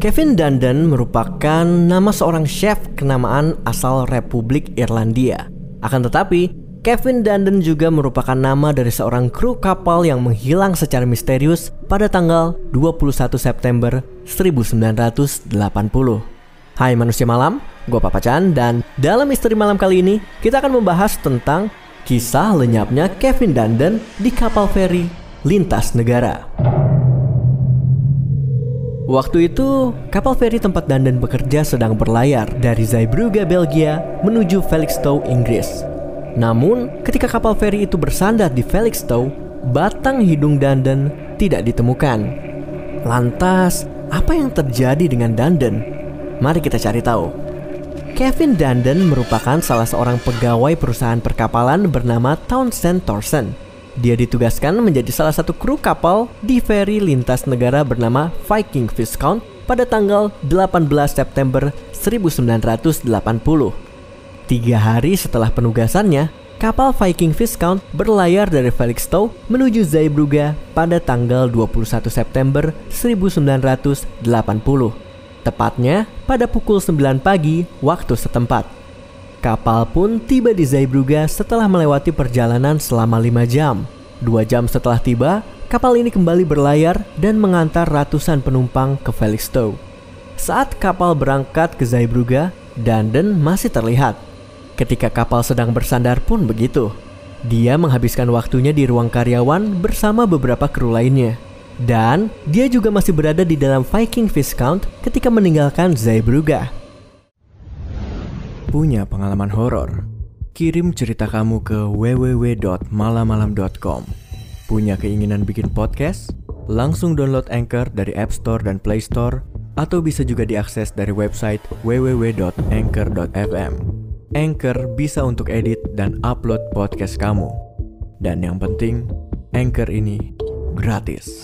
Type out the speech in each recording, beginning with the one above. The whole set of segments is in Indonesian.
Kevin Dundon merupakan nama seorang chef kenamaan asal Republik Irlandia. Akan tetapi, Kevin Dundon juga merupakan nama dari seorang kru kapal yang menghilang secara misterius pada tanggal 21 September 1980. Hai manusia malam, gue Papa Chan dan dalam misteri malam kali ini kita akan membahas tentang kisah lenyapnya Kevin Dundon di kapal feri lintas negara. Waktu itu, kapal feri tempat Dandan bekerja sedang berlayar dari Zeebrugge, Belgia menuju Felixstowe, Inggris. Namun, ketika kapal feri itu bersandar di Felixstowe, batang hidung Dandan tidak ditemukan. Lantas, apa yang terjadi dengan Dandan? Mari kita cari tahu. Kevin Dandan merupakan salah seorang pegawai perusahaan perkapalan bernama Townsend Thorson dia ditugaskan menjadi salah satu kru kapal di feri lintas negara bernama Viking Viscount pada tanggal 18 September 1980. Tiga hari setelah penugasannya, kapal Viking Viscount berlayar dari Felixstowe menuju Zeebrugge pada tanggal 21 September 1980. Tepatnya pada pukul 9 pagi waktu setempat. Kapal pun tiba di Zeebrugge setelah melewati perjalanan selama 5 jam. Dua jam setelah tiba, kapal ini kembali berlayar dan mengantar ratusan penumpang ke Felixstowe. Saat kapal berangkat ke Zeebrugge, Danden masih terlihat. Ketika kapal sedang bersandar pun begitu. Dia menghabiskan waktunya di ruang karyawan bersama beberapa kru lainnya. Dan dia juga masih berada di dalam Viking Viscount ketika meninggalkan Zeebrugge. Punya pengalaman horor? Kirim cerita kamu ke www.malamalam.com. Punya keinginan bikin podcast? Langsung download Anchor dari App Store dan Play Store atau bisa juga diakses dari website www.anchor.fm. Anchor bisa untuk edit dan upload podcast kamu. Dan yang penting, Anchor ini gratis.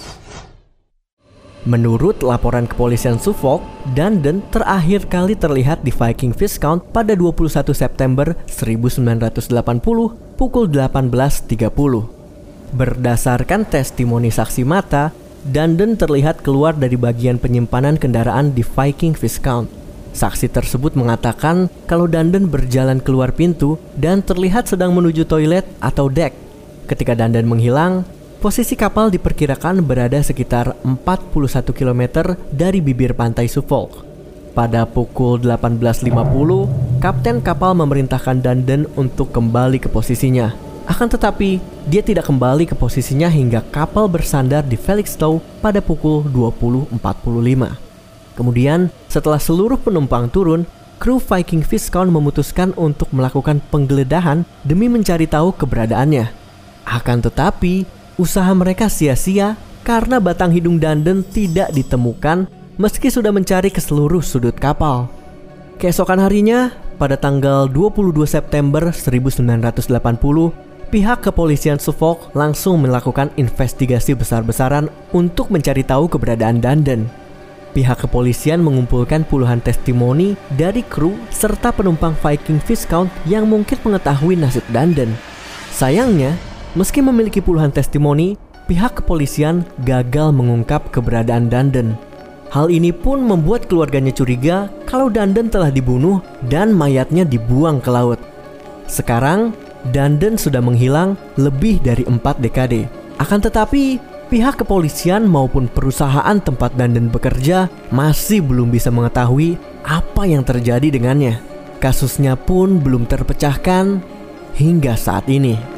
Menurut laporan kepolisian Suffolk, Dundon terakhir kali terlihat di Viking Viscount pada 21 September 1980 pukul 18.30. Berdasarkan testimoni saksi mata, Dundon terlihat keluar dari bagian penyimpanan kendaraan di Viking Viscount. Saksi tersebut mengatakan kalau Dundon berjalan keluar pintu dan terlihat sedang menuju toilet atau deck. Ketika Dundon menghilang, Posisi kapal diperkirakan berada sekitar 41 km dari bibir pantai Suffolk. Pada pukul 18.50, kapten kapal memerintahkan Dundon untuk kembali ke posisinya. Akan tetapi, dia tidak kembali ke posisinya hingga kapal bersandar di Felixstowe pada pukul 20.45. Kemudian, setelah seluruh penumpang turun, kru Viking Viscount memutuskan untuk melakukan penggeledahan demi mencari tahu keberadaannya. Akan tetapi, Usaha mereka sia-sia karena batang hidung Danden tidak ditemukan meski sudah mencari ke seluruh sudut kapal. Keesokan harinya, pada tanggal 22 September 1980, pihak kepolisian Suffolk langsung melakukan investigasi besar-besaran untuk mencari tahu keberadaan Danden. Pihak kepolisian mengumpulkan puluhan testimoni dari kru serta penumpang Viking Viscount yang mungkin mengetahui nasib Danden. Sayangnya, Meski memiliki puluhan testimoni, pihak kepolisian gagal mengungkap keberadaan Danden. Hal ini pun membuat keluarganya curiga kalau Danden telah dibunuh dan mayatnya dibuang ke laut. Sekarang, Danden sudah menghilang lebih dari empat dekade. Akan tetapi, pihak kepolisian maupun perusahaan tempat Danden bekerja masih belum bisa mengetahui apa yang terjadi dengannya. Kasusnya pun belum terpecahkan hingga saat ini.